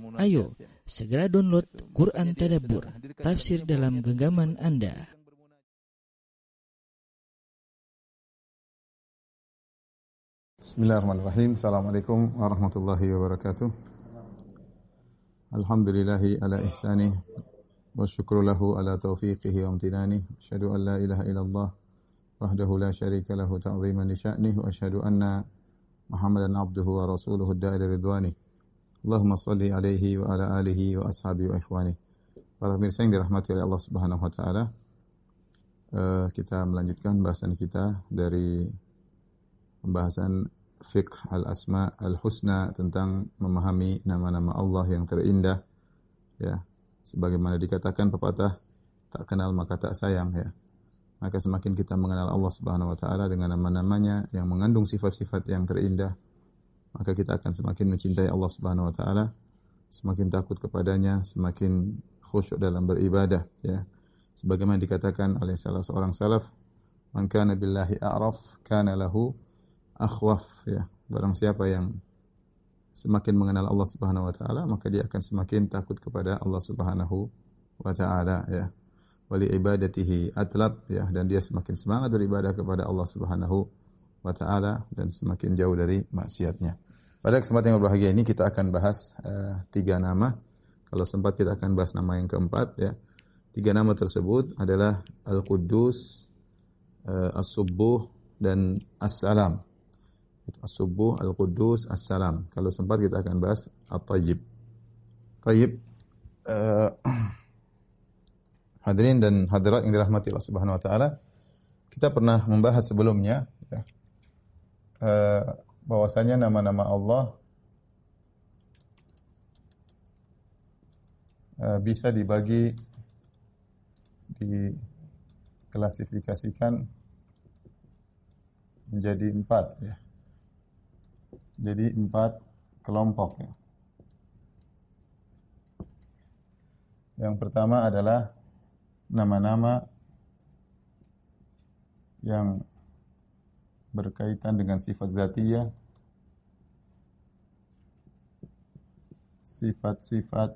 Ayo, segera download Quran Tadabbur, tafsir dalam genggaman Anda. Bismillahirrahmanirrahim. Assalamualaikum warahmatullahi wabarakatuh. Alhamdulillahi ala ihsanih wa syukru lahu ala taufiqihi wa amtinani. Asyhadu an la ilaha illallah wahdahu la syarika lahu ta'ziman li sya'nih wa asyhadu anna Muhammadan abduhu wa rasuluhu ad-da'i ridwanih. Allahumma salli alaihi wa ala alihi wa ashabi wa ikhwani. Para pemirsa yang dirahmati oleh Allah Subhanahu wa taala. Uh, kita melanjutkan bahasan kita dari pembahasan fiqh al-asma al-husna tentang memahami nama-nama Allah yang terindah ya. Sebagaimana dikatakan pepatah tak kenal maka tak sayang ya. Maka semakin kita mengenal Allah Subhanahu wa taala dengan nama-namanya yang mengandung sifat-sifat yang terindah, maka kita akan semakin mencintai Allah Subhanahu wa taala, semakin takut kepadanya, semakin khusyuk dalam beribadah ya. Sebagaimana dikatakan oleh salah seorang salaf, "Man kana billahi a'raf kana lahu akhwaf" ya. Barang siapa yang semakin mengenal Allah Subhanahu wa taala, maka dia akan semakin takut kepada Allah Subhanahu wa taala ya. Wali ibadatihi atlab ya dan dia semakin semangat beribadah kepada Allah Subhanahu wa taala dan semakin jauh dari maksiatnya. Pada kesempatan yang berbahagia ini kita akan bahas uh, tiga nama. Kalau sempat kita akan bahas nama yang keempat ya. Tiga nama tersebut adalah Al-Quddus, uh, As-Subuh dan As-Salam. As-Subuh, Al-Quddus, As-Salam. Kalau sempat kita akan bahas At-Tayyib. Tayyib uh, Hadirin dan hadirat yang dirahmati Allah Subhanahu wa taala. Kita pernah membahas sebelumnya ya, uh, bahwasanya nama-nama Allah uh, bisa dibagi diklasifikasikan menjadi empat ya. Jadi empat kelompok ya. Yang pertama adalah nama-nama yang berkaitan dengan sifat zatiyah, sifat-sifat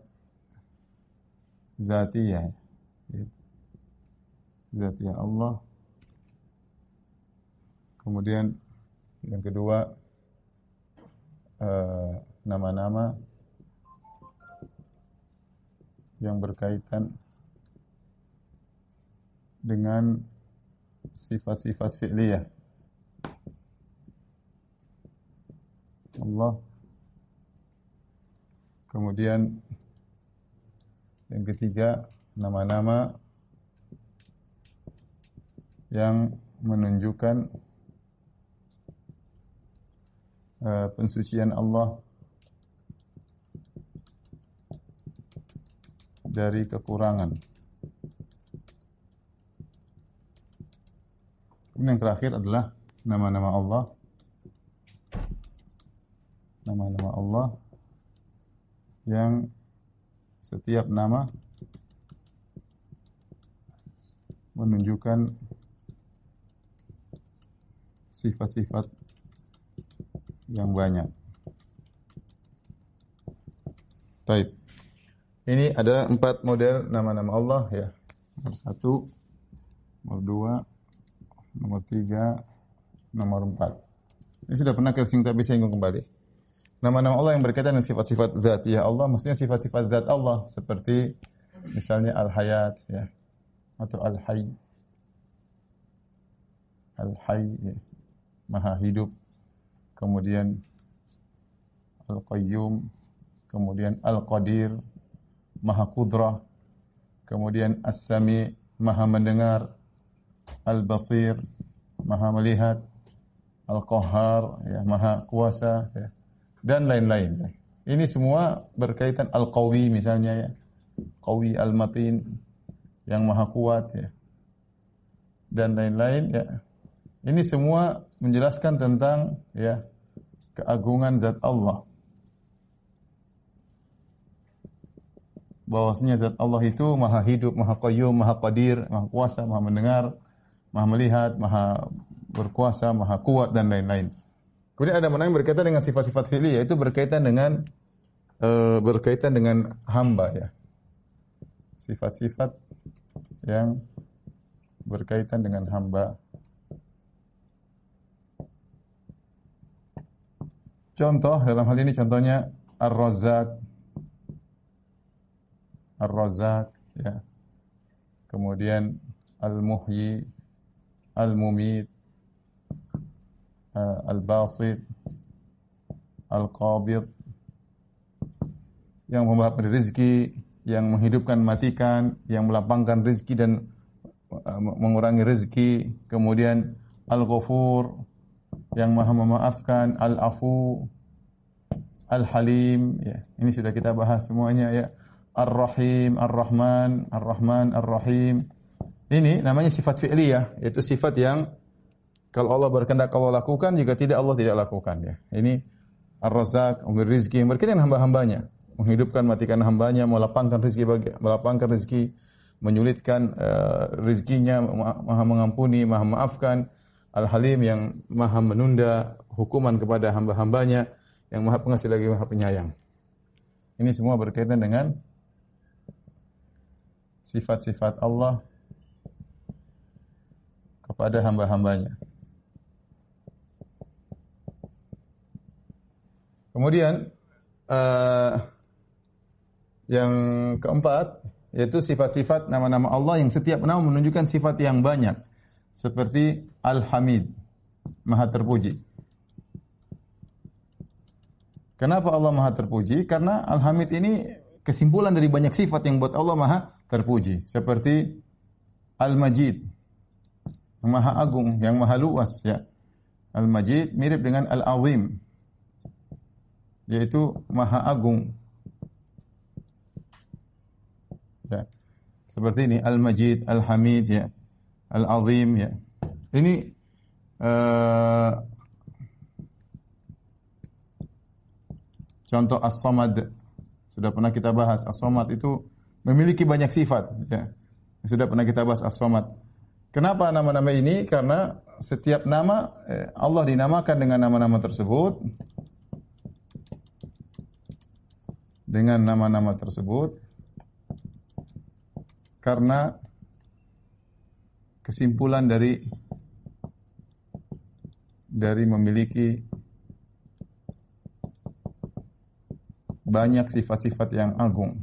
zatiyah, zatiyah Allah. Kemudian yang kedua nama-nama yang berkaitan dengan sifat-sifat fi'liyah. Allah. Kemudian yang ketiga nama-nama yang menunjukkan uh, pensucian Allah dari kekurangan. Kemudian yang terakhir adalah nama-nama Allah. Nama-nama Allah yang setiap nama menunjukkan sifat-sifat yang banyak. Taib. Ini ada empat model nama-nama Allah ya. Nomor satu, nomor dua, nomor tiga, nomor empat. Ini sudah pernah kita singgung tapi saya singgung kembali. Nama-nama Allah yang berkaitan dengan sifat-sifat zatiyah Allah, maksudnya sifat-sifat zat Allah seperti misalnya al-hayat ya. Atau al-hayy. Al-hayy ya. Maha hidup. Kemudian al-qayyum, kemudian al-qadir, maha kudrah, kemudian as-sami, maha mendengar, al-basir, maha melihat, al-qahhar, ya, maha kuasa, ya, dan lain-lain. Ini semua berkaitan al-qawi misalnya ya. Qawi al-matin yang maha kuat ya. Dan lain-lain ya. Ini semua menjelaskan tentang ya keagungan zat Allah. bahwasanya zat Allah itu maha hidup, maha qayyum, maha qadir, maha kuasa, maha mendengar, maha melihat, maha berkuasa, maha kuat dan lain-lain. Kemudian ada mana yang berkaitan dengan sifat-sifat fi'li yaitu berkaitan dengan uh, berkaitan dengan hamba ya. Sifat-sifat yang berkaitan dengan hamba. Contoh dalam hal ini contohnya Ar-Razzaq. Ar-Razzaq ya. Kemudian Al-Muhyi, Al-Mumit, Al-Basit, Al-Qabid yang memberi rezeki, yang menghidupkan matikan, yang melapangkan rezeki dan mengurangi rezeki, kemudian Al-Ghafur yang Maha memaafkan, Al-Afu, Al-Halim ya. Ini sudah kita bahas semuanya ya. Ar-Rahim, Ar-Rahman, Ar-Rahman, Ar-Rahim. Ini namanya sifat fi'liyah, yaitu sifat yang kalau Allah berkehendak Allah lakukan, jika tidak Allah tidak lakukan ya. Ini Ar-Razzaq, memberi rezeki, berkaitan hamba-hambanya, menghidupkan, matikan hambanya, melapangkan rezeki bagi melapangkan rezeki, menyulitkan uh, rezekinya, maha mengampuni, maha maafkan, Al-Halim yang maha menunda hukuman kepada hamba-hambanya, yang maha pengasih lagi maha penyayang. Ini semua berkaitan dengan sifat-sifat Allah kepada hamba-hambanya. Kemudian uh, yang keempat yaitu sifat-sifat nama-nama Allah yang setiap nama menunjukkan sifat yang banyak seperti Al-Hamid, Maha terpuji. Kenapa Allah Maha terpuji? Karena Al-Hamid ini kesimpulan dari banyak sifat yang buat Allah Maha terpuji, seperti Al-Majid, Maha Agung, yang Maha Luas ya. Al-Majid mirip dengan Al-Azim, yaitu Maha Agung. Ya. Seperti ini Al-Majid, Al-Hamid ya. Al-Azim ya. Ini uh, contoh As-Samad. Sudah pernah kita bahas As-Samad itu memiliki banyak sifat ya. Sudah pernah kita bahas As-Samad. Kenapa nama-nama ini? Karena setiap nama eh, Allah dinamakan dengan nama-nama tersebut dengan nama-nama tersebut karena kesimpulan dari dari memiliki banyak sifat-sifat yang agung.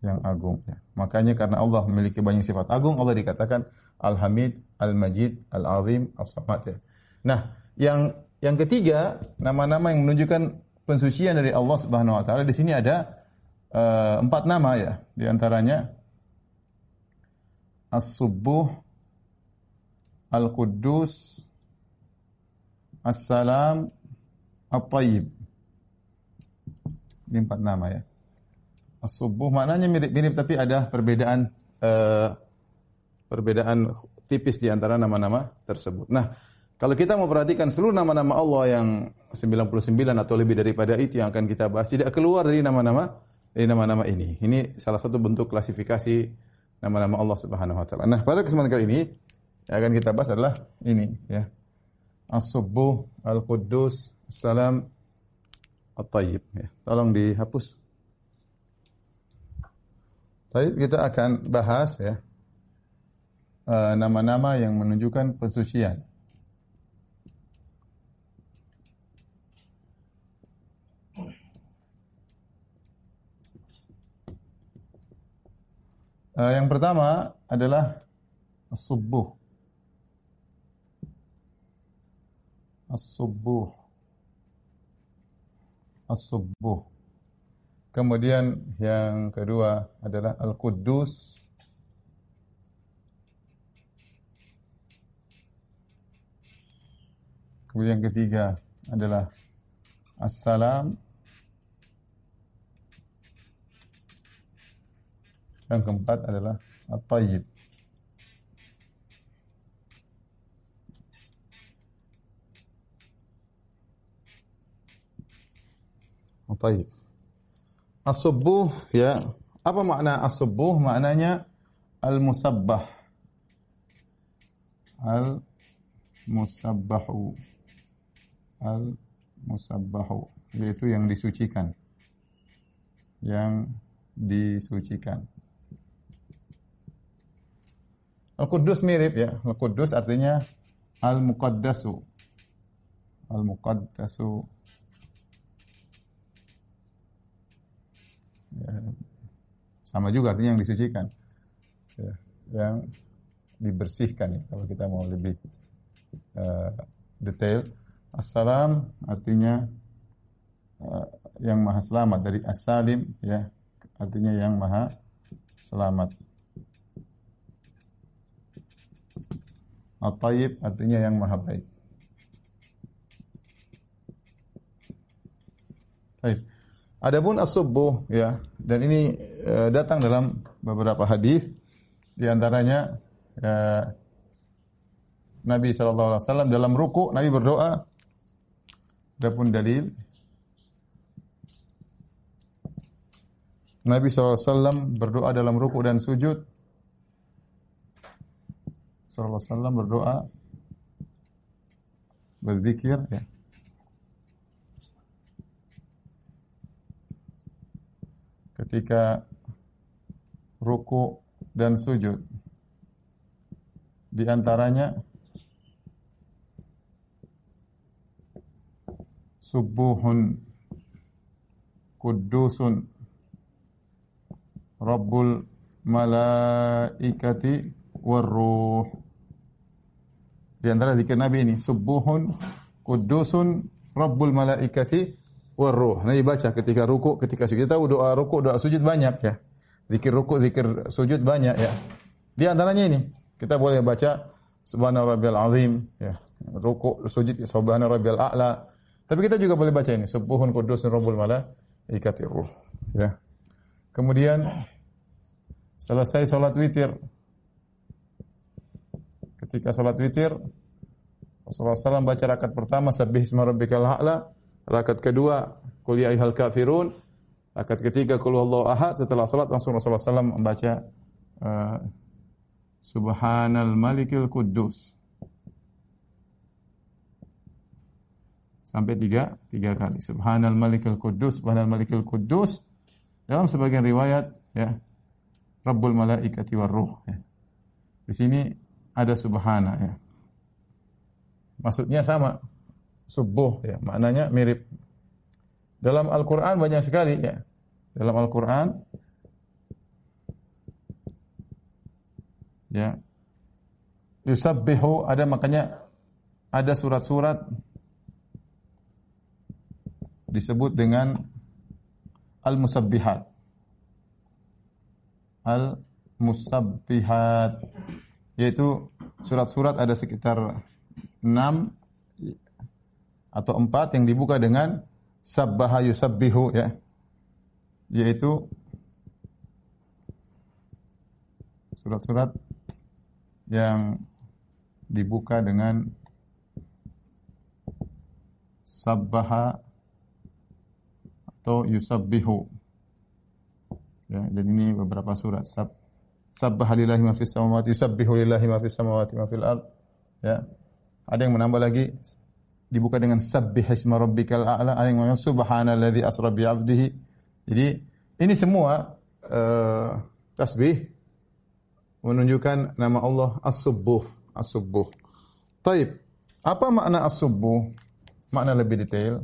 Yang agung ya. Makanya karena Allah memiliki banyak sifat agung, Allah dikatakan Al-Hamid, Al-Majid, Al-Azim, As-Samad ya. Nah, yang yang ketiga, nama-nama yang menunjukkan pensucian dari Allah Subhanahu wa taala di sini ada uh, empat nama ya, di antaranya As-Subuh, Al-Quddus, As-Salam, At-Tayyib. Ini empat nama ya. As-Subuh maknanya mirip-mirip tapi ada perbedaan uh, perbedaan tipis di antara nama-nama tersebut. Nah, kalau kita mau perhatikan seluruh nama-nama Allah yang 99 atau lebih daripada itu yang akan kita bahas tidak keluar dari nama-nama dari nama-nama ini. Ini salah satu bentuk klasifikasi nama-nama Allah Subhanahu wa taala. Nah, pada kesempatan kali ini yang akan kita bahas adalah ini ya. As-Subbuh, Al-Quddus, Salam, At-Tayyib ya. Tolong dihapus. Tayyib kita akan bahas ya eh, nama-nama yang menunjukkan pensucian. Uh, yang pertama adalah as-subuh. As-subuh. As-subuh. Kemudian yang kedua adalah al-quddus. Kemudian yang ketiga adalah as-salam. Yang keempat adalah at-tayyib. At-tayyib. As-subuh ya, apa makna as-subuh? Maknanya al-musabbah. Al-musabbahu. Al musabbahu yaitu yang disucikan. Yang disucikan. Al-Quddus mirip ya. Al-Quddus artinya Al-Muqaddasu. Al-Muqaddasu. Ya, sama juga artinya yang disucikan. Ya, yang dibersihkan ya, kalau kita mau lebih uh, detail. Assalam artinya uh, yang maha selamat dari as-salim ya, artinya yang maha selamat. At-tayyib artinya yang maha baik. Baik. Adapun as-subuh ya, dan ini uh, datang dalam beberapa hadis di antaranya uh, Nabi wasallam dalam ruku Nabi berdoa adapun dalil Nabi SAW berdoa dalam ruku dan sujud sallallahu alaihi wasallam berdoa berzikir ya. Ketika ruku dan sujud di antaranya subuhun kudusun rabbul malaikati warruh di antara zikir Nabi ini, subuhun kudusun rabbul malaikati warruh. Nabi baca ketika ruku, ketika sujud. Kita tahu doa ruku, doa sujud banyak ya. Zikir ruku, zikir sujud banyak ya. Di antaranya ini, kita boleh baca subhana rabbiyal azim ya. Ruku, sujud subhana rabbiyal a'la. Tapi kita juga boleh baca ini, subuhun kudusun rabbul malaikati ruh ya. Kemudian selesai salat witir, ketika salat witir Rasulullah SAW baca rakaat pertama Sabbih isma rabbikal a'la, rakaat kedua Qul ya ayyuhal kafirun, rakaat ketiga Qul huwallahu ahad. Setelah salat langsung Rasulullah SAW membaca uh, Subhanal Malikil Quddus. Sampai tiga, tiga kali. Subhanal Malikil Quddus, Subhanal Malikil Quddus. Dalam sebagian riwayat, ya, Rabbul Malaikati Warruh. Ya. Di sini ada subhana ya. Maksudnya sama. Subuh ya, maknanya mirip. Dalam Al-Qur'an banyak sekali ya. Dalam Al-Qur'an ya. Yusabbihu ada makanya ada surat-surat disebut dengan al-musabbihat. Al-musabbihat yaitu surat-surat ada sekitar 6 atau 4 yang dibuka dengan sabbaha yusabbihu ya. Yaitu surat-surat yang dibuka dengan sabbaha atau yusabbihu. Ya, dan ini beberapa surat sab Sabbaha lillahi ma fis samawati yusabbihu lillahi ma fis samawati ma fil ard. Ya. Ada yang menambah lagi dibuka dengan sabbih isma rabbikal a'la, ada yang mengatakan subhanalladzi asra bi 'abdihi. Jadi ini semua uh, tasbih menunjukkan nama Allah As-Subbuh, As-Subbuh. Taib. Apa makna As-Subbuh? Makna lebih detail.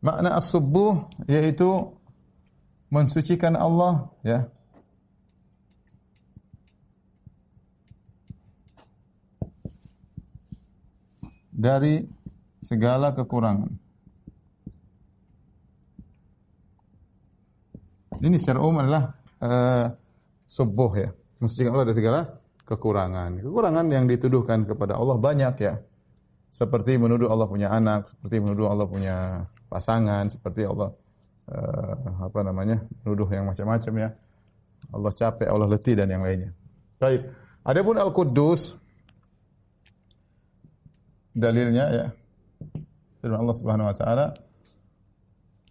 Makna as-subuh yaitu mensucikan Allah ya. dari segala kekurangan. Ini secara umum adalah uh, subuh ya. Mensucikan Allah dari segala kekurangan. Kekurangan yang dituduhkan kepada Allah banyak ya. Seperti menuduh Allah punya anak, seperti menuduh Allah punya pasangan seperti Allah uh, apa namanya nuduh yang macam-macam ya. Allah capek, Allah letih dan yang lainnya. Baik. Adapun Al-Quddus dalilnya ya. Firman Allah Subhanahu wa taala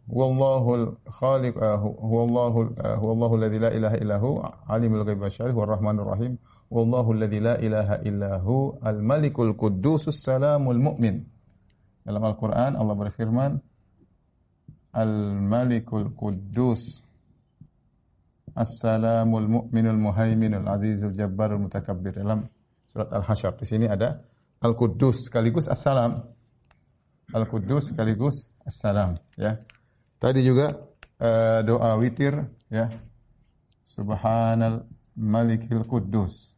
Wallahu khaliq huwallahu uh, huwallahu alladzi la ilaha illahu alimul ghaibi wasyahid huwar rahmanur rahim wallahu alladzi la ilaha illahu al-malikul quddusus salamul mu'min. Dalam Al-Qur'an Allah berfirman Al-Malikul Quddus As-Salamul Mu'minul Muhaiminul Azizul Jabbarul Mutakabbir dalam surat Al-Hasyr. Di sini ada Al-Quddus sekaligus As-Salam. Al-Quddus sekaligus As-Salam ya. Tadi juga uh, doa witir ya. Subhanal Malikil Quddus.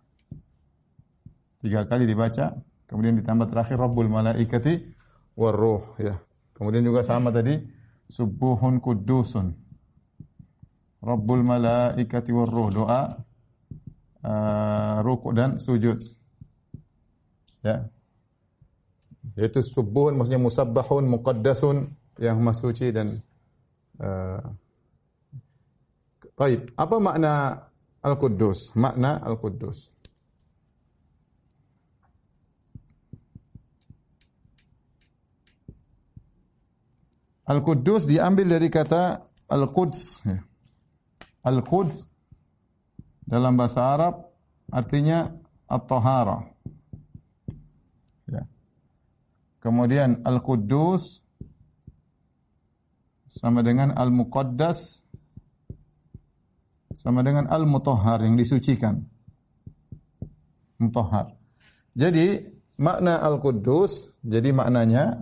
Tiga kali dibaca, kemudian ditambah terakhir Rabbul Malaikati Warruh ya. Kemudian juga sama tadi subuhun kudusun. Rabbul malaikati warruh doa uh, ruku dan sujud. Ya. Yaitu subuhun maksudnya musabbahun muqaddasun yang maha suci dan uh, Taib. Apa makna Al-Quddus? Makna Al-Quddus. Al-Quddus diambil dari kata Al-Quds. Ya. Al-Quds dalam bahasa Arab artinya At-Tahara. Ya. Kemudian Al-Quddus sama dengan Al-Muqaddas sama dengan Al-Mutahhar yang disucikan. Mutahhar. Jadi makna Al-Quddus jadi maknanya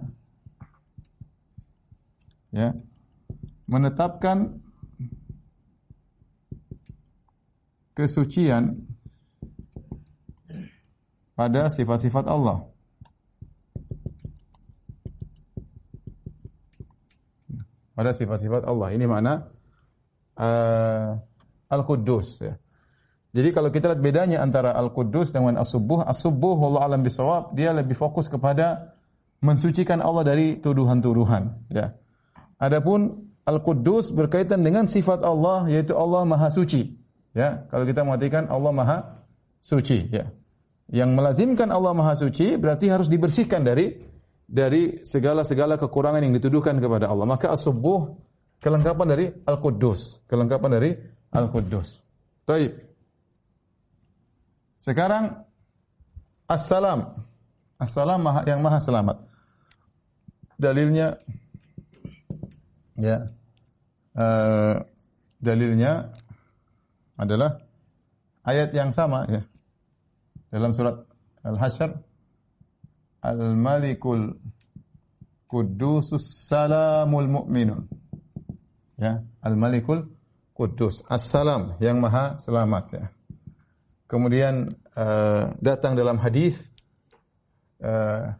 ya menetapkan kesucian pada sifat-sifat Allah. Pada sifat-sifat Allah. Ini makna uh, Al-Quddus ya. Jadi kalau kita lihat bedanya antara Al-Quddus dengan As-Subuh, As-Subuh Allah alam bisawab, dia lebih fokus kepada mensucikan Allah dari tuduhan-tuduhan ya. Adapun Al-Quddus berkaitan dengan sifat Allah yaitu Allah Maha Suci. Ya, kalau kita mengatakan Allah Maha Suci, ya. Yang melazimkan Allah Maha Suci berarti harus dibersihkan dari dari segala-segala kekurangan yang dituduhkan kepada Allah. Maka as-subuh kelengkapan dari Al-Quddus, kelengkapan dari Al-Quddus. Taib. Sekarang Assalam. Assalam yang maha selamat. Dalilnya Ya. Uh, dalilnya adalah ayat yang sama ya. Dalam surat Al-Hasyr Al-Malikul Qudusus Salamul Mu'minun. Ya, Al-Malikul Kudus, As-Salam yang Maha Selamat ya. Kemudian uh, datang dalam hadis uh,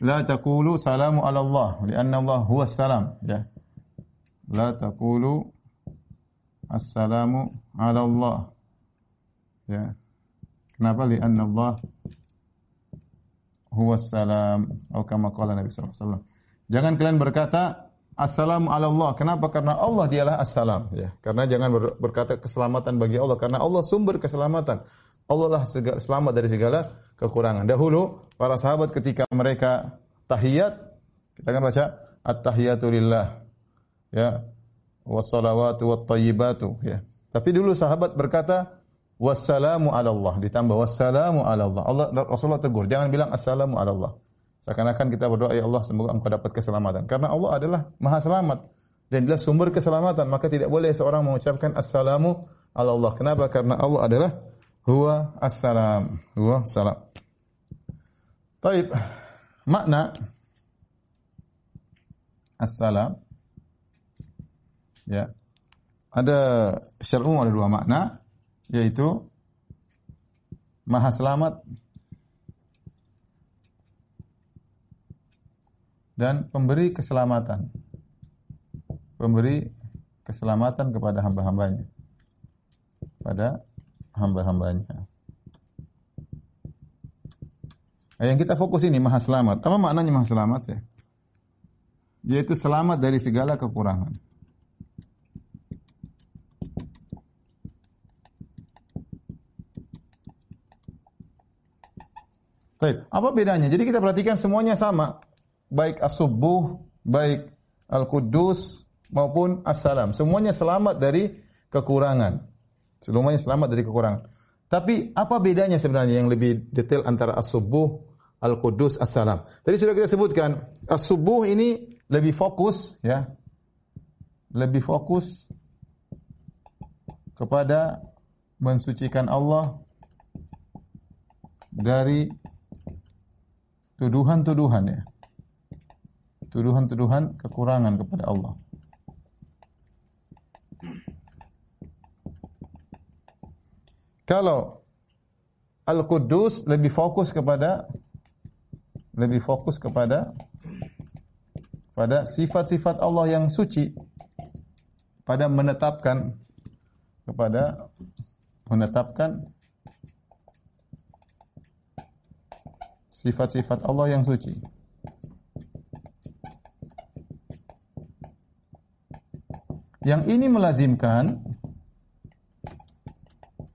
La taqulu salamu ala Allah, lianna Allah huwa salam. Ya. La taqulu assalamu ala Allah. Ya. Kenapa? Lianna Allah huwa salam. Atau kama qala Nabi SAW. Jangan kalian berkata Assalamu ala Allah. Kenapa? Karena Allah dialah assalam. Ya. Karena jangan berkata keselamatan bagi Allah. Karena Allah sumber keselamatan. Allah lah selamat dari segala kekurangan. Dahulu para sahabat ketika mereka tahiyat kita kan baca at-tahiyatu lillah. Ya. Wassalawatu wattayyibatu ya. Tapi dulu sahabat berkata wassalamu ala Allah ditambah wassalamu ala Allah. Allah Rasulullah tegur, jangan bilang assalamu ala Allah. Seakan-akan kita berdoa ya Allah semoga engkau dapat keselamatan. Karena Allah adalah Maha Selamat dan dia sumber keselamatan, maka tidak boleh seorang mengucapkan assalamu ala Allah. Kenapa? Karena Allah adalah huwa assalam. Huwa salam. Baik. Makna assalam ya. Ada secara umum ada dua makna yaitu maha selamat dan pemberi keselamatan. Pemberi keselamatan kepada hamba-hambanya. Pada hamba-hambanya. Nah, yang kita fokus ini maha selamat. Apa maknanya maha selamat ya? Yaitu selamat dari segala kekurangan. Baik, apa bedanya? Jadi kita perhatikan semuanya sama. Baik as-subuh, baik al-quddus maupun as-salam. Semuanya selamat dari kekurangan. Semuanya selamat dari kekurangan. Tapi apa bedanya sebenarnya yang lebih detail antara as-subuh, al-qudus, as-salam? Tadi sudah kita sebutkan, as-subuh ini lebih fokus ya. Lebih fokus kepada mensucikan Allah dari tuduhan-tuduhan ya. Tuduhan-tuduhan kekurangan kepada Allah. Kalau Al-Quddus lebih fokus kepada lebih fokus kepada pada sifat-sifat Allah yang suci pada menetapkan kepada menetapkan sifat-sifat Allah yang suci. Yang ini melazimkan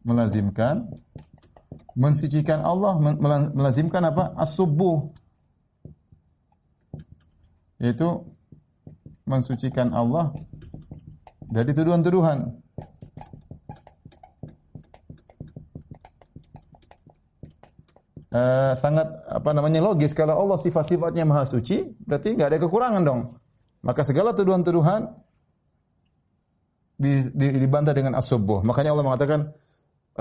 melazimkan mensucikan Allah melazimkan apa? As-subuh. Yaitu mensucikan Allah dari tuduhan-tuduhan. Uh, sangat apa namanya logis kalau Allah sifat-sifatnya maha suci berarti nggak ada kekurangan dong maka segala tuduhan-tuduhan dibantah dengan as-subuh makanya Allah mengatakan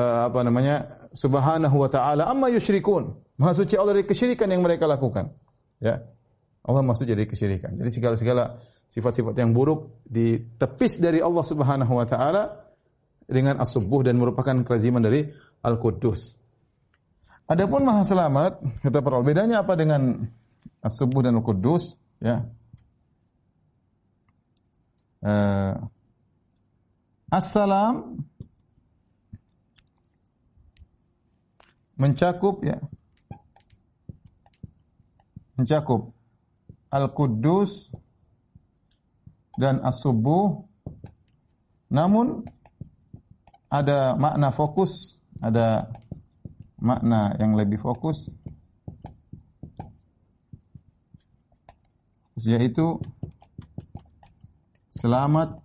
uh, apa namanya subhanahu wa taala amma yusyrikun. Maha suci Allah dari kesyirikan yang mereka lakukan. Ya. Allah maksud dari kesyirikan. Jadi segala-segala sifat-sifat yang buruk ditepis dari Allah Subhanahu wa taala dengan as-subuh dan merupakan kelaziman dari Al-Quddus. Adapun Maha Selamat, kata para bedanya apa dengan as-subuh dan Al-Quddus? Ya. Uh, Assalam mencakup ya. Mencakup. Al-Quddus dan As-Subuh. Namun ada makna fokus ada makna yang lebih fokus. Yaitu selamat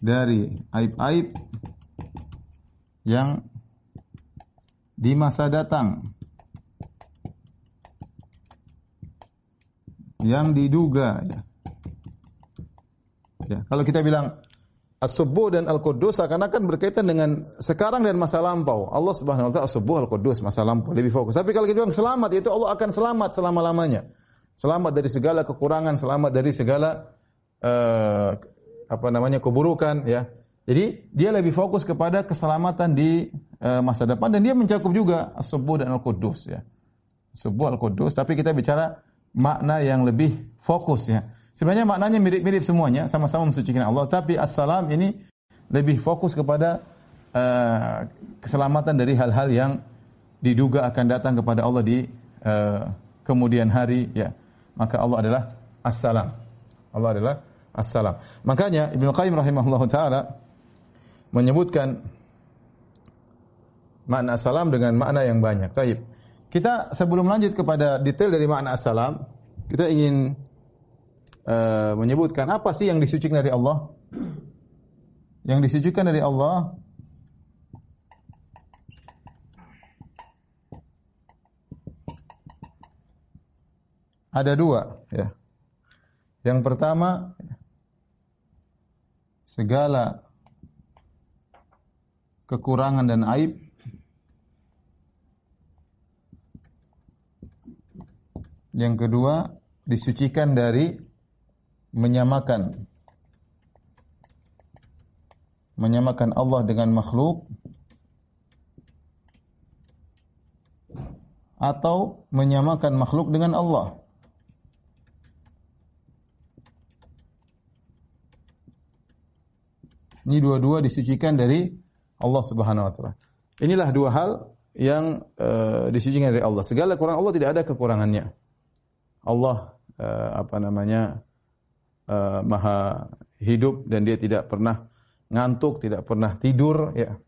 dari aib-aib yang di masa datang yang diduga ya. ya kalau kita bilang As-Subuh dan Al-Quddus seakan-akan berkaitan dengan sekarang dan masa lampau. Allah Subhanahu wa taala As-Subuh Al-Quddus masa lampau lebih fokus. Tapi kalau kita bilang selamat itu Allah akan selamat selama-lamanya. Selamat dari segala kekurangan, selamat dari segala uh, apa namanya keburukan ya. Jadi dia lebih fokus kepada keselamatan di uh, masa depan dan dia mencakup juga As-Subuh dan Al-Quddus ya. Subuh Al-Quddus tapi kita bicara makna yang lebih fokus ya. Sebenarnya maknanya mirip-mirip semuanya, sama-sama mensucikan Allah, tapi As-Salam ini lebih fokus kepada uh, keselamatan dari hal-hal yang diduga akan datang kepada Allah di uh, kemudian hari ya. Maka Allah adalah As-Salam. Allah adalah As-Salam. Makanya Ibnu Qayyim rahimahullah taala menyebutkan makna salam dengan makna yang banyak. Taib. Kita sebelum lanjut kepada detail dari makna salam, kita ingin uh, menyebutkan apa sih yang disucikan dari Allah? Yang disucikan dari Allah ada dua, ya. Yang pertama segala kekurangan dan aib. Yang kedua, disucikan dari menyamakan. Menyamakan Allah dengan makhluk. Atau menyamakan makhluk dengan Allah. Ini dua-dua disucikan dari Allah Subhanahu wa taala. Inilah dua hal yang uh, disucikan dari Allah. Segala kekurangan Allah tidak ada kekurangannya. Allah uh, apa namanya uh, maha hidup dan dia tidak pernah ngantuk, tidak pernah tidur ya.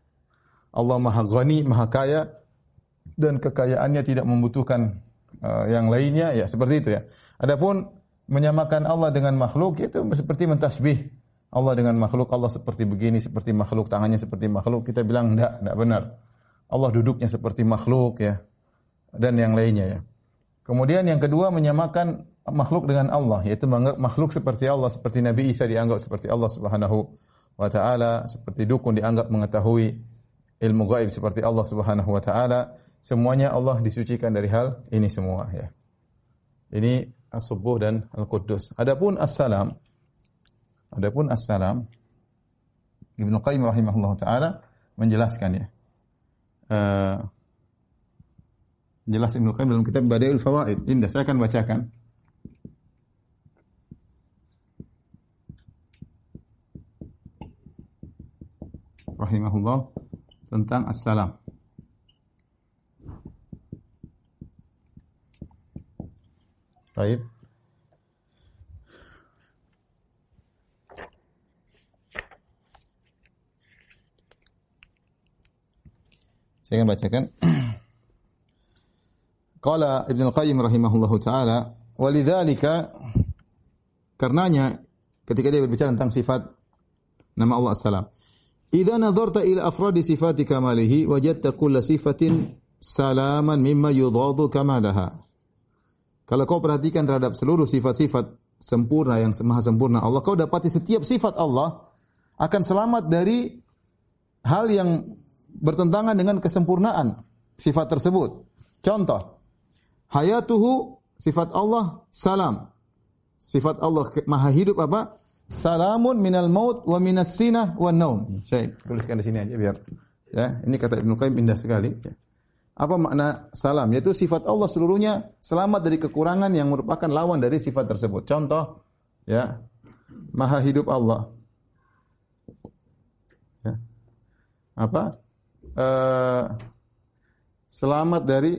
Allah maha ghani, maha kaya dan kekayaannya tidak membutuhkan uh, yang lainnya ya seperti itu ya. Adapun menyamakan Allah dengan makhluk itu seperti mentasbih Allah dengan makhluk, Allah seperti begini, seperti makhluk, tangannya seperti makhluk, kita bilang enggak, enggak benar. Allah duduknya seperti makhluk ya. Dan yang lainnya ya. Kemudian yang kedua menyamakan makhluk dengan Allah, yaitu menganggap makhluk seperti Allah, seperti Nabi Isa dianggap seperti Allah Subhanahu wa taala, seperti dukun dianggap mengetahui ilmu gaib seperti Allah Subhanahu wa taala. Semuanya Allah disucikan dari hal ini semua ya. Ini as-subuh dan al-quddus. Adapun as-salam, Adapun as-salam Ibnu Qayyim rahimahullah taala menjelaskan ya. Uh, jelas Ibnu Qayyim dalam kitab Badail Fawaid. Indah, saya akan bacakan. Rahimahullah tentang as-salam. Baik. Saya akan bacakan. Qala Ibnu Qayyim rahimahullahu taala, "Walidzalika karenanya ketika dia berbicara tentang sifat nama Allah As-Salam. Idza nadharta ila afradi sifati kamalihi wajadta kulla sifatin salaman mimma yudadu kamalaha. Kalau kau perhatikan terhadap seluruh sifat-sifat sempurna yang maha sempurna Allah, kau dapati setiap sifat Allah akan selamat dari hal yang bertentangan dengan kesempurnaan sifat tersebut. Contoh, hayatuhu sifat Allah salam. Sifat Allah maha hidup apa? Salamun minal maut wa minas sinah wa naum. Saya tuliskan di sini aja biar ya. Ini kata Ibnu Qayyim indah sekali. Ya. Apa makna salam? Yaitu sifat Allah seluruhnya selamat dari kekurangan yang merupakan lawan dari sifat tersebut. Contoh, ya, maha hidup Allah. Ya. Apa? Uh, selamat dari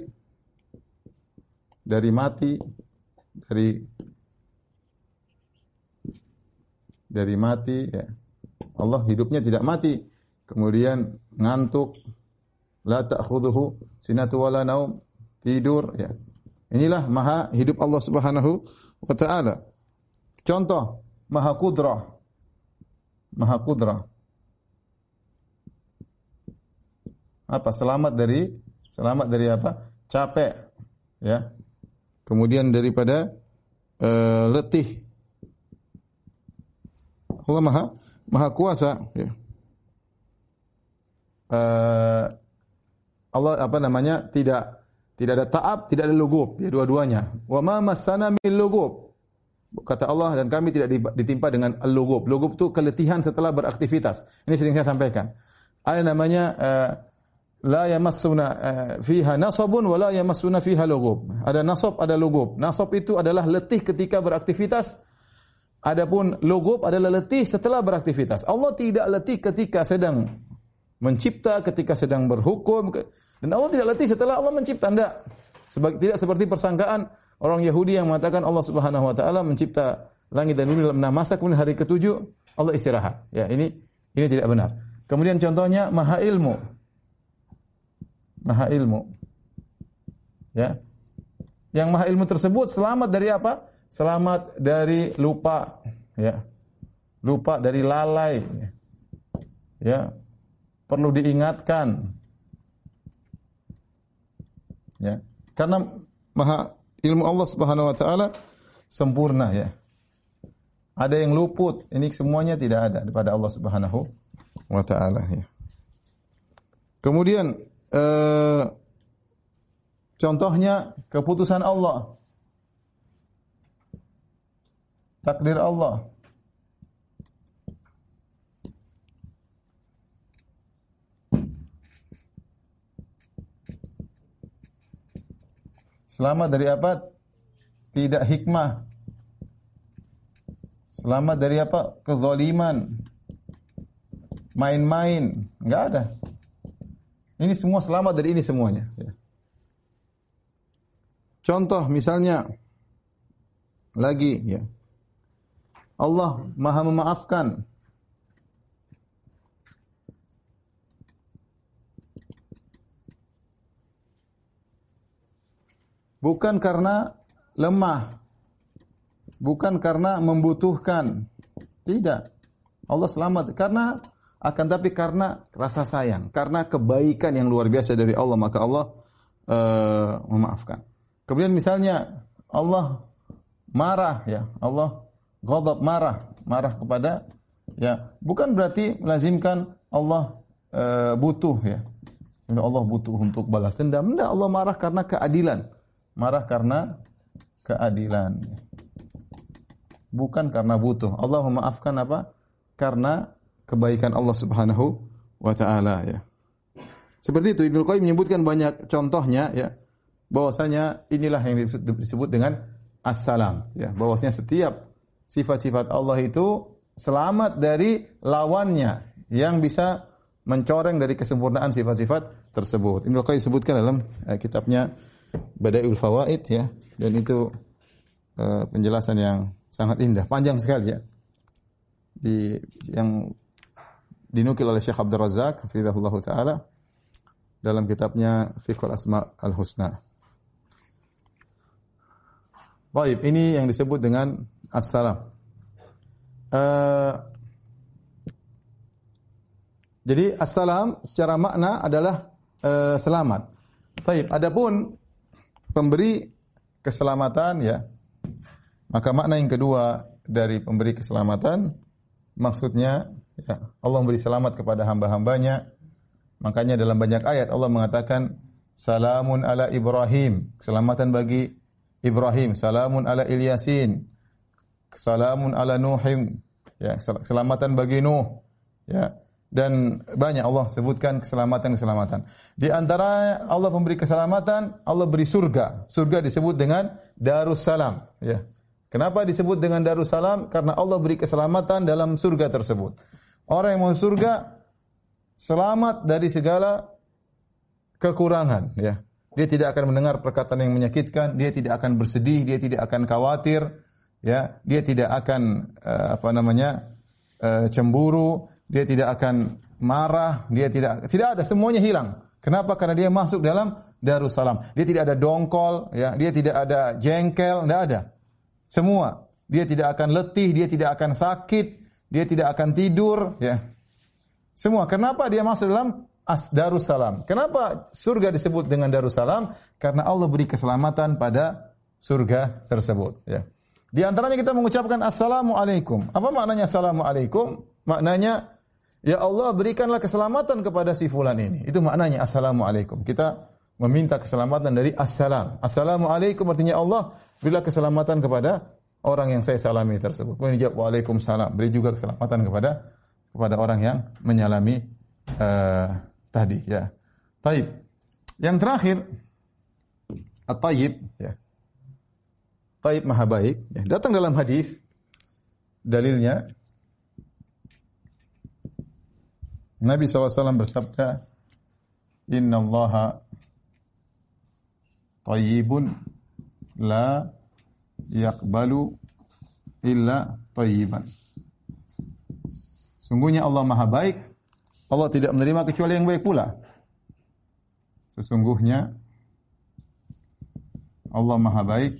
dari mati, dari dari mati ya. Allah hidupnya tidak mati. Kemudian ngantuk, la ta'khudhuhu sinatu wala naum, tidur ya. Inilah maha hidup Allah Subhanahu wa taala. Contoh, maha kudrah. Maha kudrah. Apa? Selamat dari selamat dari apa? Capek, ya. Kemudian daripada uh, letih. Allah Maha Maha Kuasa, ya. Uh, Allah apa namanya? tidak tidak ada taab, tidak ada lugub, ya dua-duanya. Wa ma masana min lugub. Kata Allah dan kami tidak ditimpa dengan lugub. Lugub itu keletihan setelah beraktivitas. Ini sering saya sampaikan. Ada namanya uh, la yamassuna uh, fiha nasabun wa la yamassuna fiha lugub. Ada nasab, ada lugub. Nasab itu adalah letih ketika beraktivitas. Adapun lugub adalah letih setelah beraktivitas. Allah tidak letih ketika sedang mencipta, ketika sedang berhukum dan Allah tidak letih setelah Allah mencipta. Tidak. Tidak seperti persangkaan orang Yahudi yang mengatakan Allah Subhanahu wa taala mencipta langit dan bumi dalam enam masa kemudian hari ketujuh Allah istirahat. Ya, ini ini tidak benar. Kemudian contohnya maha ilmu maha ilmu. Ya. Yang maha ilmu tersebut selamat dari apa? Selamat dari lupa, ya. Lupa dari lalai. Ya. Perlu diingatkan. Ya. Karena maha ilmu Allah Subhanahu wa taala sempurna ya. Ada yang luput, ini semuanya tidak ada daripada Allah Subhanahu wa taala ya. Kemudian eh, contohnya keputusan Allah. Takdir Allah. Selamat dari apa? Tidak hikmah. Selamat dari apa? Kezaliman. Main-main. Enggak ada. Ini semua selamat dari ini semuanya. Ya. Contoh misalnya lagi ya. Allah Maha memaafkan. Bukan karena lemah. Bukan karena membutuhkan. Tidak. Allah selamat karena akan tapi karena rasa sayang, karena kebaikan yang luar biasa dari Allah maka Allah uh, memaafkan. Kemudian misalnya Allah marah ya, Allah ghadab marah, marah kepada ya, bukan berarti melazimkan Allah uh, butuh ya. Allah butuh untuk balas dendam. Tidak, Allah marah karena keadilan. Marah karena keadilan. Bukan karena butuh. Allah memaafkan apa? Karena kebaikan Allah Subhanahu wa taala ya. Seperti itu Ibnu Qayyim menyebutkan banyak contohnya ya. Bahwasanya inilah yang disebut dengan as-salam ya. Bahwasanya setiap sifat-sifat Allah itu selamat dari lawannya yang bisa mencoreng dari kesempurnaan sifat-sifat tersebut. Ibnu Qayyim sebutkan dalam uh, kitabnya Badaul Fawaid ya dan itu uh, penjelasan yang sangat indah, panjang sekali ya. Di yang dinukil oleh Syekh Abdul Razak hafizahullah taala dalam kitabnya Fiqhul Asma Al Husna. Baik, ini yang disebut dengan as-salam. Uh, jadi as-salam secara makna adalah uh, selamat. Baik, adapun pemberi keselamatan ya. Maka makna yang kedua dari pemberi keselamatan maksudnya Ya, Allah memberi selamat kepada hamba-hambanya. Makanya dalam banyak ayat Allah mengatakan salamun ala Ibrahim, keselamatan bagi Ibrahim, salamun ala Ilyasin, salamun ala Nuhim, ya, keselamatan bagi Nuh. Ya, dan banyak Allah sebutkan keselamatan-keselamatan. Di antara Allah memberi keselamatan, Allah beri surga. Surga disebut dengan Darussalam, ya. Kenapa disebut dengan Darussalam? Karena Allah beri keselamatan dalam surga tersebut. Orang yang mau surga selamat dari segala kekurangan, ya. Dia tidak akan mendengar perkataan yang menyakitkan, dia tidak akan bersedih, dia tidak akan khawatir, ya. Dia tidak akan uh, apa namanya? Uh, cemburu, dia tidak akan marah, dia tidak tidak ada semuanya hilang. Kenapa? Karena dia masuk dalam Darussalam. Dia tidak ada dongkol, ya. Dia tidak ada jengkel, tidak ada. Semua. Dia tidak akan letih, dia tidak akan sakit, dia tidak akan tidur, ya. Semua. Kenapa dia masuk dalam as Darussalam? Kenapa surga disebut dengan Darussalam? Karena Allah beri keselamatan pada surga tersebut, ya. Di antaranya kita mengucapkan Assalamualaikum. Apa maknanya Assalamualaikum? Maknanya, Ya Allah berikanlah keselamatan kepada si fulan ini. Itu maknanya Assalamualaikum. Kita meminta keselamatan dari Assalam. Assalamualaikum artinya Allah berilah keselamatan kepada orang yang saya salami tersebut. Kemudian dijawab Waalaikumsalam. Beri juga keselamatan kepada kepada orang yang menyalami uh, tadi ya. Taib. Yang terakhir At-Tayyib ya. Taib maha baik ya. Datang dalam hadis dalilnya Nabi SAW bersabda Inna allaha tayyibun la yaqbalu illa tayyiban. Sungguhnya Allah Maha baik. Allah tidak menerima kecuali yang baik pula. Sesungguhnya Allah Maha baik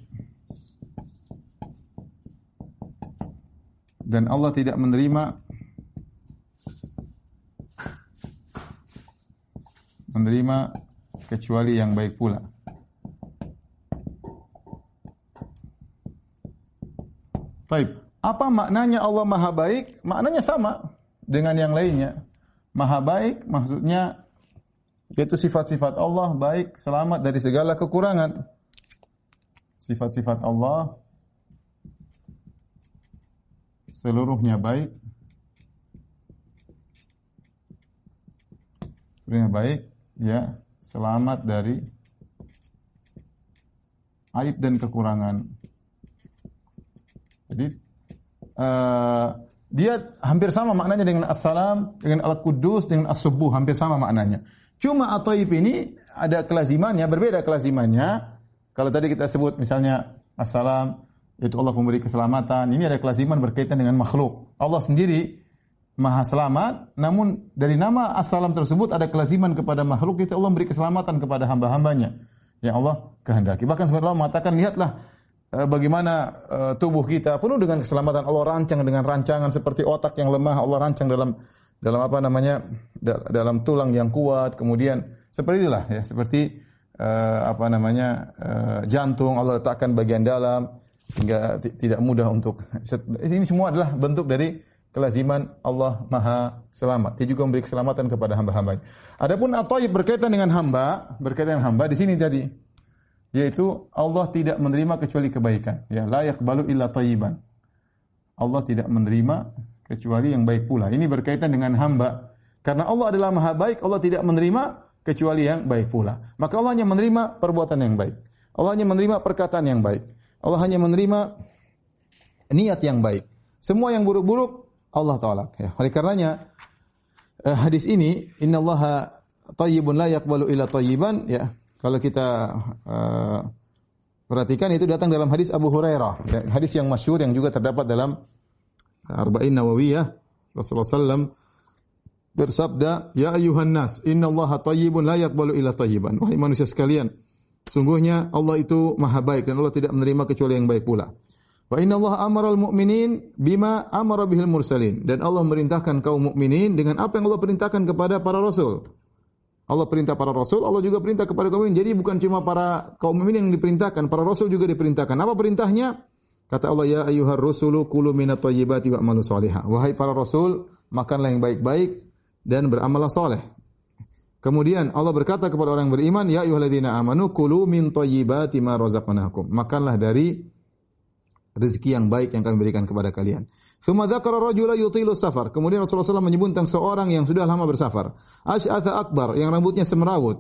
dan Allah tidak menerima menerima kecuali yang baik pula. Baik. Apa maknanya Allah Maha Baik? Maknanya sama dengan yang lainnya. Maha Baik maksudnya yaitu sifat-sifat Allah baik, selamat dari segala kekurangan. Sifat-sifat Allah seluruhnya baik. Seluruhnya baik, ya, selamat dari aib dan kekurangan. Jadi uh, dia hampir sama maknanya dengan as-salam, dengan al-qudus, dengan as-subuh, hampir sama maknanya. Cuma at-tayyib ini ada kelazimannya, berbeda kelazimannya. Kalau tadi kita sebut misalnya as-salam, itu Allah memberi keselamatan. Ini ada kelaziman berkaitan dengan makhluk. Allah sendiri maha selamat, namun dari nama as-salam tersebut ada kelaziman kepada makhluk itu Allah memberi keselamatan kepada hamba-hambanya yang Allah kehendaki. Bahkan sebenarnya Allah mengatakan, lihatlah bagaimana eh, tubuh kita penuh dengan keselamatan Allah rancang dengan rancangan seperti otak yang lemah Allah rancang dalam dalam apa namanya da- dalam tulang yang kuat kemudian seperti itulah ya seperti eh, apa namanya eh, jantung Allah letakkan bagian dalam sehingga ti- tidak mudah untuk ini semua adalah bentuk dari kelaziman Allah Maha Selamat. Dia juga memberi keselamatan kepada hamba-hamba. Adapun at-thayyib berkaitan dengan hamba, berkaitan dengan hamba di sini tadi yaitu Allah tidak menerima kecuali kebaikan. Ya, la yaqbalu illa thayyiban. Allah tidak menerima kecuali yang baik pula. Ini berkaitan dengan hamba. Karena Allah adalah maha baik, Allah tidak menerima kecuali yang baik pula. Maka Allah hanya menerima perbuatan yang baik. Allah hanya menerima perkataan yang baik. Allah hanya menerima niat yang baik. Semua yang buruk-buruk Allah tolak. Ya. Oleh karenanya eh, hadis ini innallaha thayyibun la yaqbalu illa thayyiban ya. Kalau kita eh, perhatikan itu datang dalam hadis Abu Hurairah, ya, hadis yang masyhur yang juga terdapat dalam Arba'in Nawawiyah Rasulullah sallam bersabda, "Ya ayuhan nas, innallaha thayyibun la yaqbalu illa thayyiban." Wahai manusia sekalian, sungguhnya Allah itu maha baik dan Allah tidak menerima kecuali yang baik pula. Wa inna Allah amara al-mu'minin bima amara bihil mursalin. Dan Allah merintahkan kaum mukminin dengan apa yang Allah perintahkan kepada para rasul. Allah perintah para rasul, Allah juga perintah kepada kaum mukminin. Jadi bukan cuma para kaum mukminin yang diperintahkan, para rasul juga diperintahkan. Apa perintahnya? Kata Allah, "Ya ayyuhar rusulu kulu minat thayyibati wa'malu salihah." Wahai para rasul, makanlah yang baik-baik dan beramallah saleh. Kemudian Allah berkata kepada orang yang beriman, "Ya ayyuhalladzina amanu kulu min thayyibati ma razaqnakum." Makanlah dari rezeki yang baik yang kami berikan kepada kalian. Thumma dzakara rajula yutilu safar. Kemudian Rasulullah SAW menyebut tentang seorang yang sudah lama bersafar. Asy'atha akbar, yang rambutnya semerawut,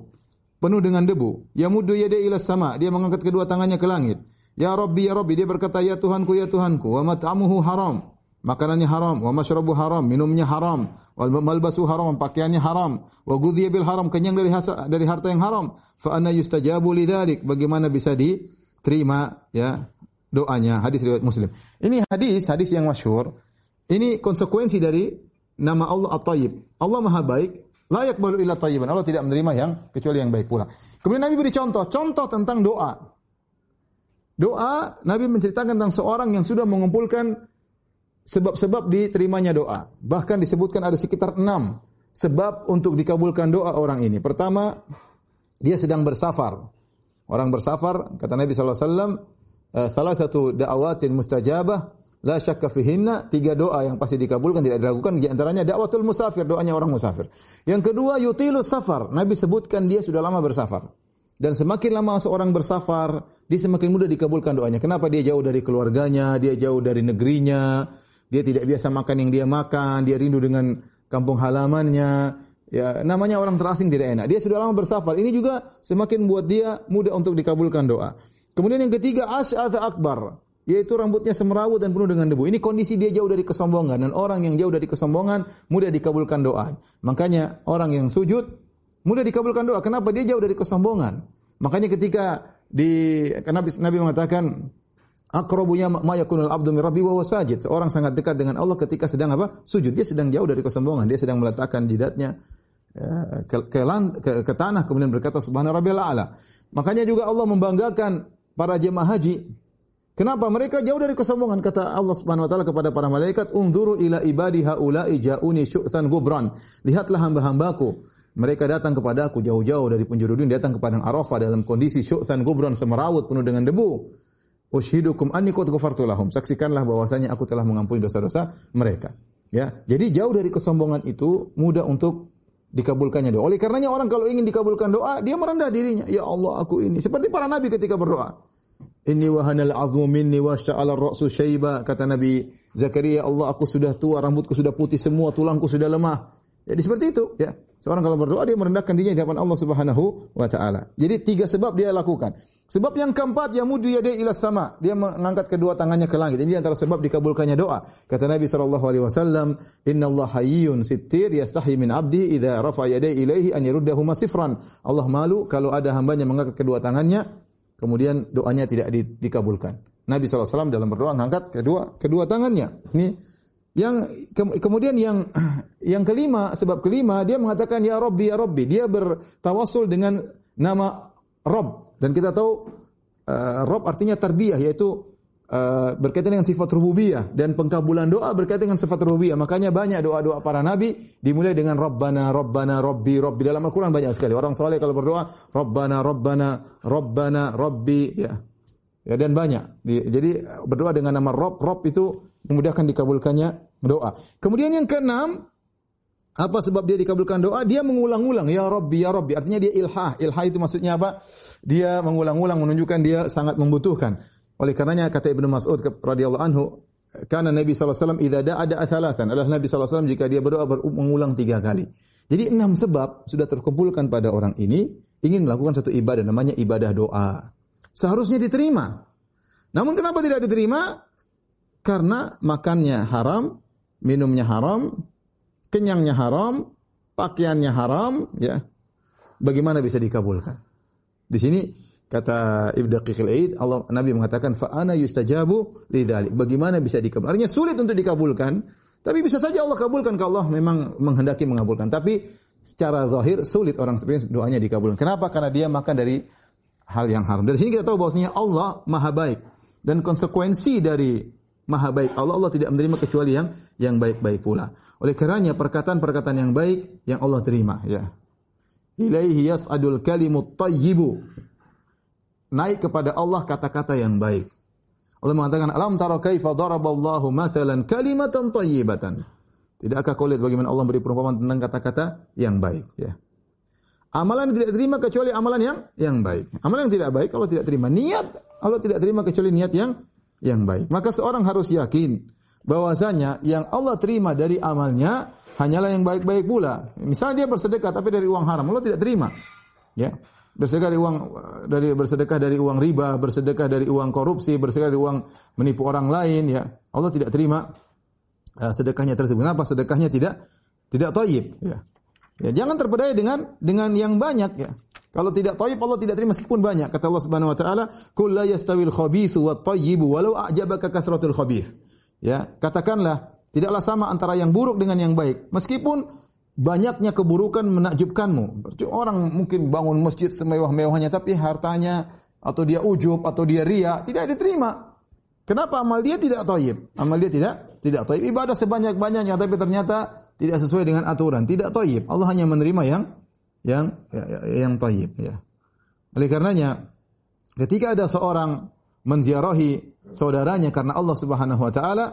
penuh dengan debu. Yamuddu yadayhi ila sama, dia mengangkat kedua tangannya ke langit. Ya Rabbi, ya Rabbi, dia berkata, ya Tuhanku, ya Tuhanku, wa mat'amuhu haram. Makanannya haram, wa masyrabu haram, minumnya haram, wal malbasu haram, pakaiannya haram, wa ghudhiya bil haram, kenyang dari hasa, dari harta yang haram. Fa anna yustajabu lidzalik? Bagaimana bisa diterima ya doanya hadis riwayat Muslim. Ini hadis hadis yang masyhur. Ini konsekuensi dari nama Allah At-Tayyib. Allah Maha Baik, layak balu illa tayyiban. Allah tidak menerima yang kecuali yang baik pula. Kemudian Nabi beri contoh, contoh tentang doa. Doa Nabi menceritakan tentang seorang yang sudah mengumpulkan sebab-sebab diterimanya doa. Bahkan disebutkan ada sekitar enam sebab untuk dikabulkan doa orang ini. Pertama, dia sedang bersafar. Orang bersafar, kata Nabi SAW, salah satu da'awatin mustajabah la syakka fihinna tiga doa yang pasti dikabulkan tidak diragukan di antaranya dakwatul musafir doanya orang musafir. Yang kedua yutilu safar. Nabi sebutkan dia sudah lama bersafar. Dan semakin lama seorang bersafar, dia semakin mudah dikabulkan doanya. Kenapa dia jauh dari keluarganya, dia jauh dari negerinya, dia tidak biasa makan yang dia makan, dia rindu dengan kampung halamannya. Ya, namanya orang terasing tidak enak. Dia sudah lama bersafar. Ini juga semakin buat dia mudah untuk dikabulkan doa. Kemudian yang ketiga asy'atha akbar, yaitu rambutnya semerawut dan penuh dengan debu. Ini kondisi dia jauh dari kesombongan dan orang yang jauh dari kesombongan mudah dikabulkan doa. Makanya orang yang sujud mudah dikabulkan doa. Kenapa? Dia jauh dari kesombongan. Makanya ketika di Nabi, Nabi mengatakan aqrabunya ma yakunul abdu min rabbi wa sajid. Seorang sangat dekat dengan Allah ketika sedang apa? Sujud. Dia sedang jauh dari kesombongan. Dia sedang meletakkan jidatnya ya, ke, ke, ke, ke tanah kemudian berkata subhana a'la. Makanya juga Allah membanggakan para jemaah haji. Kenapa? Mereka jauh dari kesombongan. Kata Allah Subhanahu wa taala kepada para malaikat, "Unzuru ila ibadi haula'i ja'uni syu'than gubran." Lihatlah hamba-hambaku. Mereka datang kepada aku jauh-jauh dari penjuru dunia, datang ke padang Arafah dalam kondisi syu'than gubran semerawut penuh dengan debu. Ushidukum anni qad ghafartu lahum. Saksikanlah bahwasanya aku telah mengampuni dosa-dosa mereka. Ya. Jadi jauh dari kesombongan itu mudah untuk dikabulkannya doa. Oleh karenanya orang kalau ingin dikabulkan doa, dia merendah dirinya. Ya Allah, aku ini. Seperti para nabi ketika berdoa. Inni wahanal azmu minni wasya'ala ra'su syaiba. Kata Nabi Zakaria, Allah aku sudah tua, rambutku sudah putih semua, tulangku sudah lemah. Jadi seperti itu, ya. Seorang kalau berdoa dia merendahkan dirinya di hadapan Allah Subhanahu wa taala. Jadi tiga sebab dia lakukan. Sebab yang keempat yang mudu yadai ila sama, dia mengangkat kedua tangannya ke langit. Ini antara sebab dikabulkannya doa. Kata Nabi sallallahu alaihi wasallam, "Inna Allah hayyun sittir yastahi min 'abdi idza rafa yadai ilaihi an sifran." Allah malu kalau ada hambanya mengangkat kedua tangannya kemudian doanya tidak di, dikabulkan. Nabi SAW dalam berdoa mengangkat kedua kedua tangannya. Ini yang ke, kemudian yang yang kelima sebab kelima dia mengatakan ya Rabbi ya Rabbi. Dia bertawasul dengan nama Rabb dan kita tahu uh, Rob artinya tarbiyah yaitu Uh, berkaitan dengan sifat rububiyah dan pengkabulan doa berkaitan dengan sifat rububiyah. Makanya banyak doa-doa para nabi dimulai dengan Rabbana, Rabbana, Rabbi, Rabbi. Dalam Al-Quran banyak sekali. Orang soleh kalau berdoa, Rabbana, Rabbana, Rabbana, Rabbi. Ya. Ya, dan banyak. Jadi berdoa dengan nama Rob, Rob itu memudahkan dikabulkannya doa. Kemudian yang keenam, apa sebab dia dikabulkan doa? Dia mengulang-ulang, Ya Rabbi, Ya Rabbi. Artinya dia ilhah. Ilhah itu maksudnya apa? Dia mengulang-ulang menunjukkan dia sangat membutuhkan. Oleh karenanya kata Ibnu Mas'ud radhiyallahu anhu, karena Nabi SAW idza da'a thalathan. Adalah Nabi SAW jika dia berdoa mengulang tiga kali. Jadi enam sebab sudah terkumpulkan pada orang ini ingin melakukan satu ibadah namanya ibadah doa. Seharusnya diterima. Namun kenapa tidak diterima? Karena makannya haram, minumnya haram, kenyangnya haram, pakaiannya haram, ya. Bagaimana bisa dikabulkan? Di sini Kata Ibnu Daqiqil Aid, Allah Nabi mengatakan fa ana yustajabu lidzalik. Bagaimana bisa dikabulkan? Artinya sulit untuk dikabulkan, tapi bisa saja Allah kabulkan kalau Allah memang menghendaki mengabulkan. Tapi secara zahir sulit orang sebenarnya doanya dikabulkan. Kenapa? Karena dia makan dari hal yang haram. Dari sini kita tahu bahwasanya Allah Maha baik dan konsekuensi dari Maha baik Allah Allah tidak menerima kecuali yang yang baik-baik pula. Oleh karenanya perkataan-perkataan yang baik yang Allah terima ya. Ilaihi yas'adul kalimut thayyibu naik kepada Allah kata-kata yang baik. Allah mengatakan, "Alam tara kaifa daraballahu mathalan kalimatan thayyibatan." Tidakkah kau lihat bagaimana Allah beri perumpamaan tentang kata-kata yang baik, ya. Amalan tidak terima kecuali amalan yang yang baik. Amalan yang tidak baik Allah tidak terima. Niat Allah tidak terima kecuali niat yang yang baik. Maka seorang harus yakin bahwasanya yang Allah terima dari amalnya hanyalah yang baik-baik pula. Misalnya dia bersedekah tapi dari uang haram, Allah tidak terima. Ya bersedekah dari uang dari bersedekah dari uang riba, bersedekah dari uang korupsi, bersedekah dari uang menipu orang lain ya. Allah tidak terima uh, sedekahnya tersebut. Kenapa sedekahnya tidak tidak thayyib ya. Ya, jangan terpedaya dengan dengan yang banyak ya. Kalau tidak thayyib Allah tidak terima meskipun banyak. Kata Allah Subhanahu wa taala, "Qul la yastawil khabithu wat thayyibu walau a'jabaka kasratul khabith." Ya, katakanlah tidaklah sama antara yang buruk dengan yang baik. Meskipun banyaknya keburukan menakjubkanmu. Orang mungkin bangun masjid semewah-mewahnya tapi hartanya atau dia ujub atau dia ria tidak diterima. Kenapa amal dia tidak thayyib? Amal dia tidak tidak thayyib. Ibadah sebanyak-banyaknya tapi ternyata tidak sesuai dengan aturan, tidak thayyib. Allah hanya menerima yang yang yang thayyib ya. Oleh karenanya ketika ada seorang menziarahi saudaranya karena Allah Subhanahu wa taala,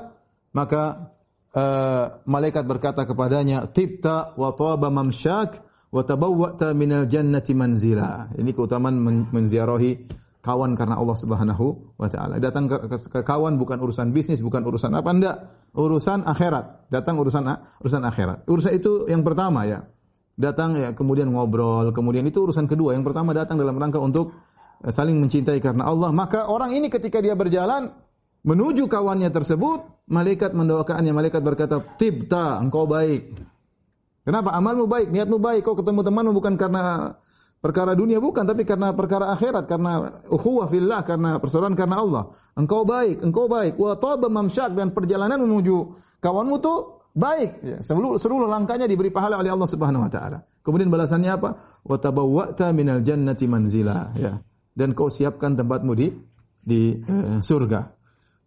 maka uh, malaikat berkata kepadanya, "Tibta wa taba mamsyak wa tabawwa'ta minal jannati manzila." Ini keutamaan men menziarahi kawan karena Allah Subhanahu wa taala. Datang ke, ke, ke kawan bukan urusan bisnis, bukan urusan apa enggak, urusan akhirat. Datang urusan urusan akhirat. Urusan itu yang pertama ya. Datang ya kemudian ngobrol, kemudian itu urusan kedua. Yang pertama datang dalam rangka untuk eh, saling mencintai karena Allah. Maka orang ini ketika dia berjalan menuju kawannya tersebut, malaikat mendoakannya. Malaikat berkata, "Tibta, engkau baik." Kenapa? Amalmu baik, niatmu baik. Kau ketemu temanmu bukan karena perkara dunia bukan, tapi karena perkara akhirat, karena ukhuwah fillah, karena persaudaraan karena Allah. Engkau baik, engkau baik. Wa taba mamsyak dan perjalanan menuju kawanmu tuh baik. Ya, seluruh, seluruh langkahnya diberi pahala oleh Allah Subhanahu wa taala. Kemudian balasannya apa? Wa tabawwa'ta minal jannati manzila, ya. Dan kau siapkan tempatmu di di uh, surga.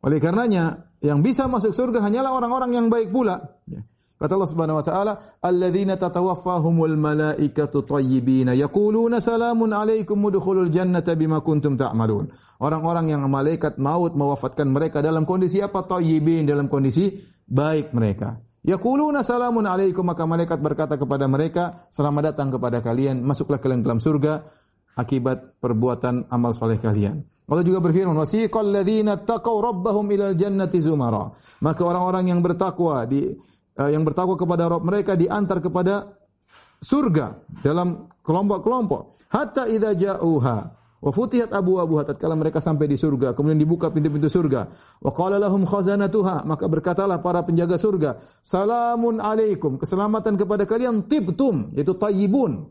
Oleh karenanya, yang bisa masuk surga hanyalah orang-orang yang baik pula. Ya. Kata Allah Subhanahu wa taala, "Alladzina tatawaffahumul malaikatu thayyibina yaquluna salamun alaikum udkhulul jannata bima kuntum ta'malun." Orang-orang yang malaikat maut mewafatkan mereka dalam kondisi apa? Thayyibin, dalam kondisi baik mereka. Yaquluna salamun alaikum maka malaikat berkata kepada mereka, "Selamat datang kepada kalian, masuklah kalian dalam surga akibat perbuatan amal soleh kalian." Allah juga berfirman, "Wasiqal ladzina taqaw rabbahum ilal jannati zumara." Maka orang-orang yang bertakwa di uh, yang bertakwa kepada Rabb mereka diantar kepada surga dalam kelompok-kelompok. Hatta idza ja'uha wa futihat abwabuha tatkala mereka sampai di surga kemudian dibuka pintu-pintu surga wa qala lahum khazanatuha maka berkatalah para penjaga surga salamun alaikum keselamatan kepada kalian tibtum yaitu tayyibun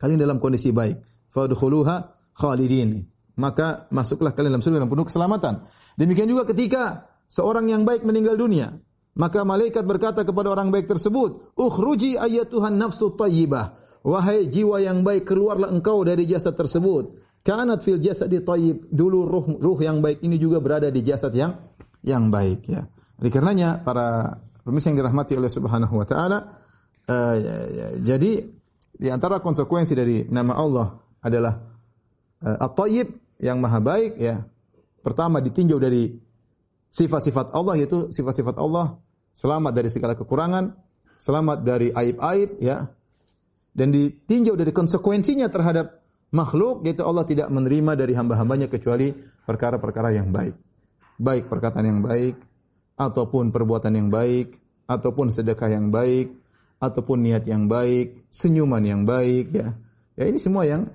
kalian dalam kondisi baik fadkhuluha khalidin maka masuklah kalian dalam surga dengan penuh keselamatan. Demikian juga ketika seorang yang baik meninggal dunia, maka malaikat berkata kepada orang baik tersebut, "Ukhruji ayyatuhan nafsu thayyibah." Wahai jiwa yang baik, keluarlah engkau dari jasad tersebut. Kanat fil jasadi thayyib. Dulu ruh ruh yang baik ini juga berada di jasad yang yang baik ya. Oleh karenanya para pemirsa yang dirahmati oleh Subhanahu wa taala uh, jadi di antara konsekuensi dari nama Allah adalah uh, At-Thayyib yang maha baik ya. Pertama ditinjau dari sifat-sifat Allah yaitu sifat-sifat Allah selamat dari segala kekurangan, selamat dari aib-aib ya. Dan ditinjau dari konsekuensinya terhadap makhluk yaitu Allah tidak menerima dari hamba-hambanya kecuali perkara-perkara yang baik. Baik perkataan yang baik ataupun perbuatan yang baik ataupun sedekah yang baik ataupun niat yang baik, senyuman yang baik ya. Ya ini semua yang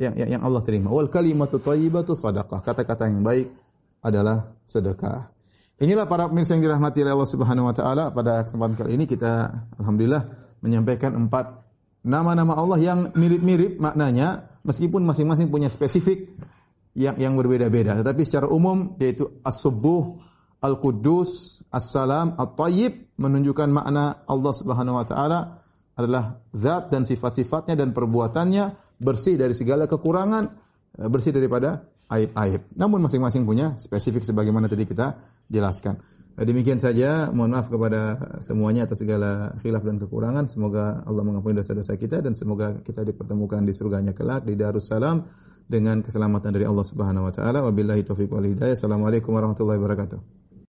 yang yang Allah terima. Wal kalimatu thayyibatu sadaqah. Kata-kata yang baik adalah sedekah. Inilah para pemirsa yang dirahmati oleh Allah Subhanahu wa taala pada kesempatan kali ini kita alhamdulillah menyampaikan empat nama-nama Allah yang mirip-mirip maknanya meskipun masing-masing punya spesifik yang yang berbeda-beda tetapi secara umum yaitu as-subuh, al-quddus, as-salam, at-thayyib menunjukkan makna Allah Subhanahu wa taala adalah zat dan sifat-sifatnya dan perbuatannya bersih dari segala kekurangan, bersih daripada aib-aib. Namun masing-masing punya spesifik sebagaimana tadi kita jelaskan. Eh, demikian saja, mohon maaf kepada semuanya atas segala khilaf dan kekurangan. Semoga Allah mengampuni dosa-dosa kita dan semoga kita dipertemukan di surganya kelak di Darussalam dengan keselamatan dari Allah Subhanahu wa taala. Wabillahi taufiq wal hidayah. Assalamualaikum warahmatullahi wabarakatuh.